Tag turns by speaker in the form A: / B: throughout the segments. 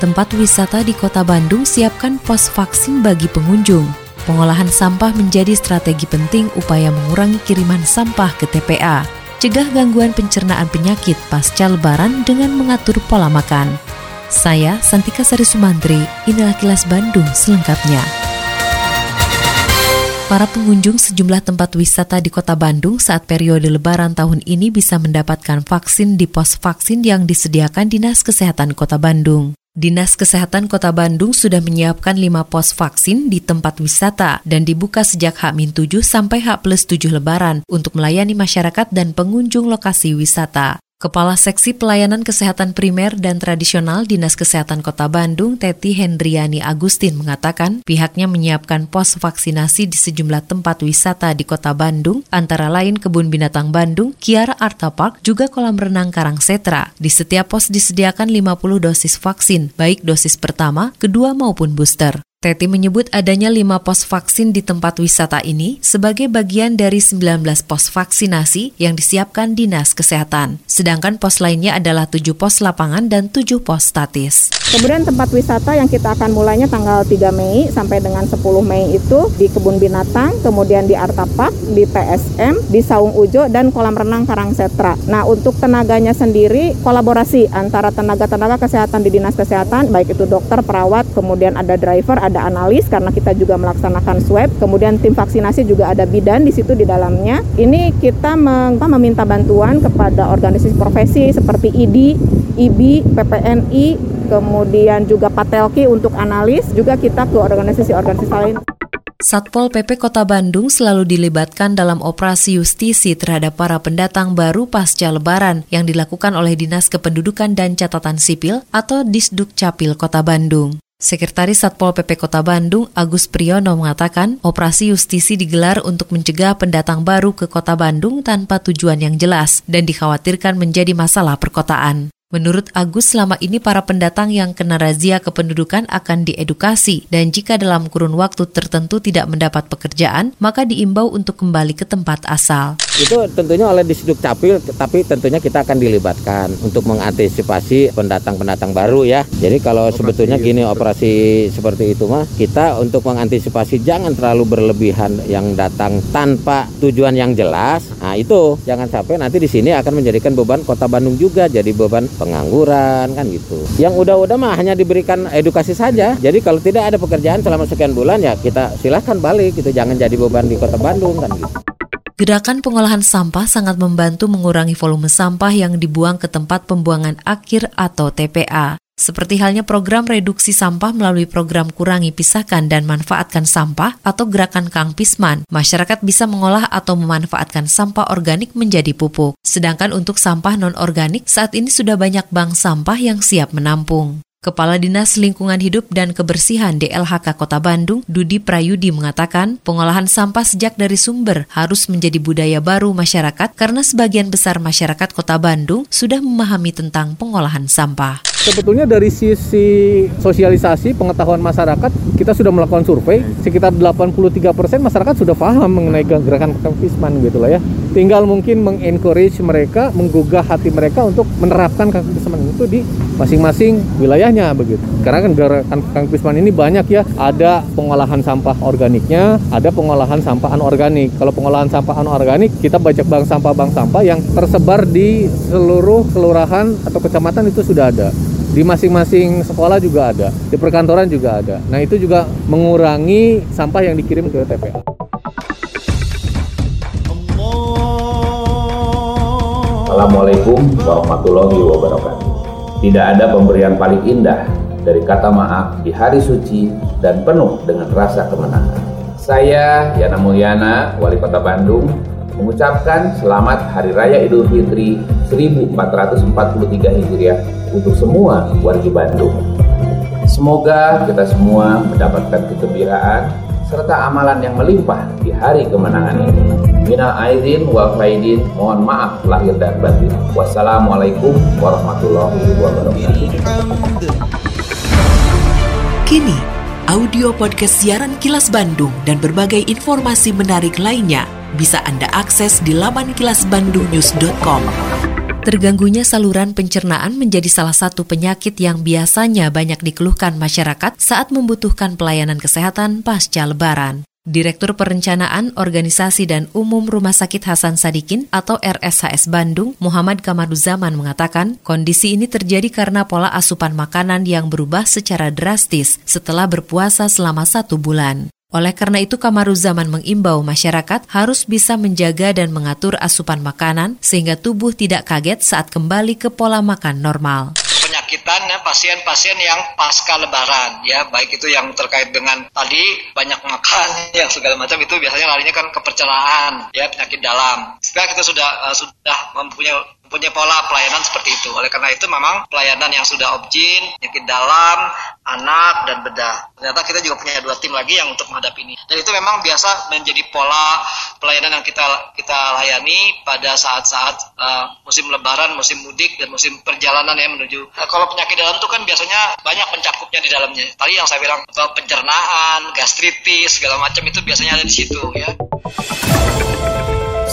A: tempat wisata di kota Bandung siapkan pos vaksin bagi pengunjung. Pengolahan sampah menjadi strategi penting upaya mengurangi kiriman sampah ke TPA. Cegah gangguan pencernaan penyakit pasca lebaran dengan mengatur pola makan. Saya Santika Sari Sumantri, inilah kilas Bandung selengkapnya. Para pengunjung sejumlah tempat wisata di kota Bandung saat periode lebaran tahun ini bisa mendapatkan vaksin di pos vaksin yang disediakan Dinas Kesehatan Kota Bandung. Dinas Kesehatan Kota Bandung sudah menyiapkan 5 pos vaksin di tempat wisata dan dibuka sejak H-7 sampai H-7 Lebaran untuk melayani masyarakat dan pengunjung lokasi wisata. Kepala Seksi Pelayanan Kesehatan Primer dan Tradisional Dinas Kesehatan Kota Bandung, Teti Hendriani Agustin mengatakan pihaknya menyiapkan pos vaksinasi di sejumlah tempat wisata di Kota Bandung, antara lain Kebun Binatang Bandung, Kiara Arta Park, juga kolam renang Karangsetra. Di setiap pos disediakan 50 dosis vaksin, baik dosis pertama, kedua maupun booster. Teti menyebut adanya lima pos vaksin di tempat wisata ini sebagai bagian dari 19 pos vaksinasi yang disiapkan Dinas Kesehatan. Sedangkan pos lainnya adalah 7 pos lapangan dan 7 pos statis.
B: Kemudian tempat wisata yang kita akan mulainya tanggal 3 Mei sampai dengan 10 Mei itu di Kebun Binatang, kemudian di Artapak, di PSM, di Saung Ujo, dan kolam renang Karangsetra. Nah untuk tenaganya sendiri kolaborasi antara tenaga-tenaga kesehatan di Dinas Kesehatan, baik itu dokter, perawat, kemudian ada driver, ada analis karena kita juga melaksanakan swab, kemudian tim vaksinasi juga ada bidan di situ di dalamnya. Ini kita meminta bantuan kepada organisasi profesi seperti IDI, IBI, PPNI, kemudian juga Patelki untuk analis, juga kita ke organisasi-organisasi lain.
C: Satpol PP Kota Bandung selalu dilibatkan dalam operasi justisi terhadap para pendatang baru pasca Lebaran yang dilakukan oleh Dinas Kependudukan dan Catatan Sipil atau Disduk Capil Kota Bandung. Sekretaris Satpol PP Kota Bandung, Agus Priyono mengatakan, operasi justisi digelar untuk mencegah pendatang baru ke Kota Bandung tanpa tujuan yang jelas dan dikhawatirkan menjadi masalah perkotaan. Menurut Agus, selama ini para pendatang yang kena razia kependudukan akan diedukasi dan jika dalam kurun waktu tertentu tidak mendapat pekerjaan, maka diimbau untuk kembali ke tempat asal.
D: Itu tentunya oleh Disduk Capil, tapi tentunya kita akan dilibatkan untuk mengantisipasi pendatang-pendatang baru ya. Jadi kalau operasi sebetulnya gini operasi seperti itu mah, kita untuk mengantisipasi jangan terlalu berlebihan yang datang tanpa tujuan yang jelas. Nah itu jangan sampai nanti di sini akan menjadikan beban Kota Bandung juga jadi beban pengangguran kan gitu. Yang udah-udah mah hanya diberikan edukasi saja. Jadi kalau tidak ada pekerjaan selama sekian bulan ya kita silahkan balik gitu. Jangan jadi beban di kota Bandung kan gitu.
C: Gerakan pengolahan sampah sangat membantu mengurangi volume sampah yang dibuang ke tempat pembuangan akhir atau TPA. Seperti halnya program reduksi sampah melalui program kurangi, pisahkan, dan manfaatkan sampah atau gerakan Kang Pisman, masyarakat bisa mengolah atau memanfaatkan sampah organik menjadi pupuk. Sedangkan untuk sampah non-organik, saat ini sudah banyak bank sampah yang siap menampung. Kepala Dinas Lingkungan Hidup dan Kebersihan DLHK Kota Bandung, Dudi Prayudi mengatakan, pengolahan sampah sejak dari sumber harus menjadi budaya baru masyarakat karena sebagian besar masyarakat Kota Bandung sudah memahami tentang pengolahan sampah.
E: Sebetulnya dari sisi sosialisasi pengetahuan masyarakat kita sudah melakukan survei sekitar 83% masyarakat sudah paham mengenai gerakan Kangpisman gitu lah ya. Tinggal mungkin mengencourage mereka, menggugah hati mereka untuk menerapkan Kangpisman itu di masing-masing wilayahnya begitu. Karena kan gerakan Kangpisman ini banyak ya, ada pengolahan sampah organiknya, ada pengolahan sampah anorganik. Kalau pengolahan sampah anorganik kita bajak bank sampah bank sampah yang tersebar di seluruh kelurahan atau kecamatan itu sudah ada di masing-masing sekolah juga ada, di perkantoran juga ada. Nah itu juga mengurangi sampah yang dikirim ke TPA.
F: Assalamualaikum warahmatullahi wabarakatuh. Tidak ada pemberian paling indah dari kata maaf di hari suci dan penuh dengan rasa kemenangan. Saya Yana Mulyana, Wali Kota Bandung, mengucapkan selamat Hari Raya Idul Fitri 1443 Hijriah untuk semua warga Bandung. Semoga kita semua mendapatkan kegembiraan serta amalan yang melimpah di hari kemenangan ini. Mina aidin wa faidin, mohon maaf lahir dan batin. Wassalamualaikum warahmatullahi wabarakatuh.
C: Kini, audio podcast siaran Kilas Bandung dan berbagai informasi menarik lainnya bisa Anda akses di laman kilasbandungnews.com. Terganggunya saluran pencernaan menjadi salah satu penyakit yang biasanya banyak dikeluhkan masyarakat saat membutuhkan pelayanan kesehatan pasca lebaran. Direktur Perencanaan Organisasi dan Umum Rumah Sakit Hasan Sadikin atau RSHS Bandung, Muhammad Kamaruzaman mengatakan, kondisi ini terjadi karena pola asupan makanan yang berubah secara drastis setelah berpuasa selama satu bulan. Oleh karena itu, Kamaruzaman mengimbau masyarakat harus bisa menjaga dan mengatur asupan makanan sehingga tubuh tidak kaget saat kembali ke pola makan normal
G: penyakitan ya pasien-pasien yang pasca lebaran ya baik itu yang terkait dengan tadi banyak makan yang segala macam itu biasanya larinya kan ke pencernaan ya penyakit dalam. Sekarang kita sudah uh, sudah mempunyai punya pola pelayanan seperti itu. Oleh karena itu memang pelayanan yang sudah objin, penyakit dalam, anak dan bedah. Ternyata kita juga punya dua tim lagi yang untuk menghadapi ini. Dan itu memang biasa menjadi pola pelayanan yang kita kita layani pada saat-saat uh, musim lebaran, musim mudik dan musim perjalanan ya menuju. Nah, kalau penyakit dalam itu kan biasanya banyak pencakupnya di dalamnya. Tadi yang saya bilang pencernaan, gastritis segala macam itu biasanya ada di situ ya.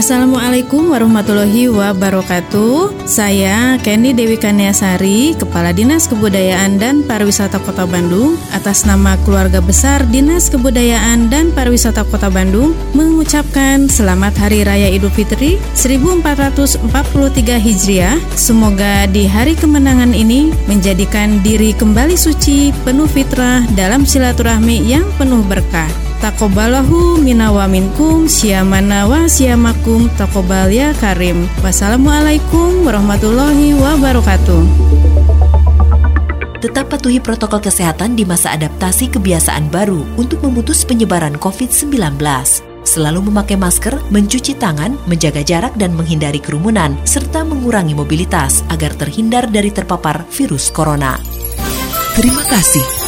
H: Assalamualaikum warahmatullahi wabarakatuh. Saya Kenny Dewi Kaniasari, Kepala Dinas Kebudayaan dan Pariwisata Kota Bandung, atas nama keluarga besar Dinas Kebudayaan dan Pariwisata Kota Bandung mengucapkan Selamat Hari Raya Idul Fitri 1443 Hijriah. Semoga di hari kemenangan ini menjadikan diri kembali suci, penuh fitrah dalam silaturahmi yang penuh berkah takobalahu minawa minkum syamana wa syamakum takobal ya karim wassalamualaikum warahmatullahi wabarakatuh
C: Tetap patuhi protokol kesehatan di masa adaptasi kebiasaan baru untuk memutus penyebaran COVID-19. Selalu memakai masker, mencuci tangan, menjaga jarak dan menghindari kerumunan, serta mengurangi mobilitas agar terhindar dari terpapar virus corona. Terima kasih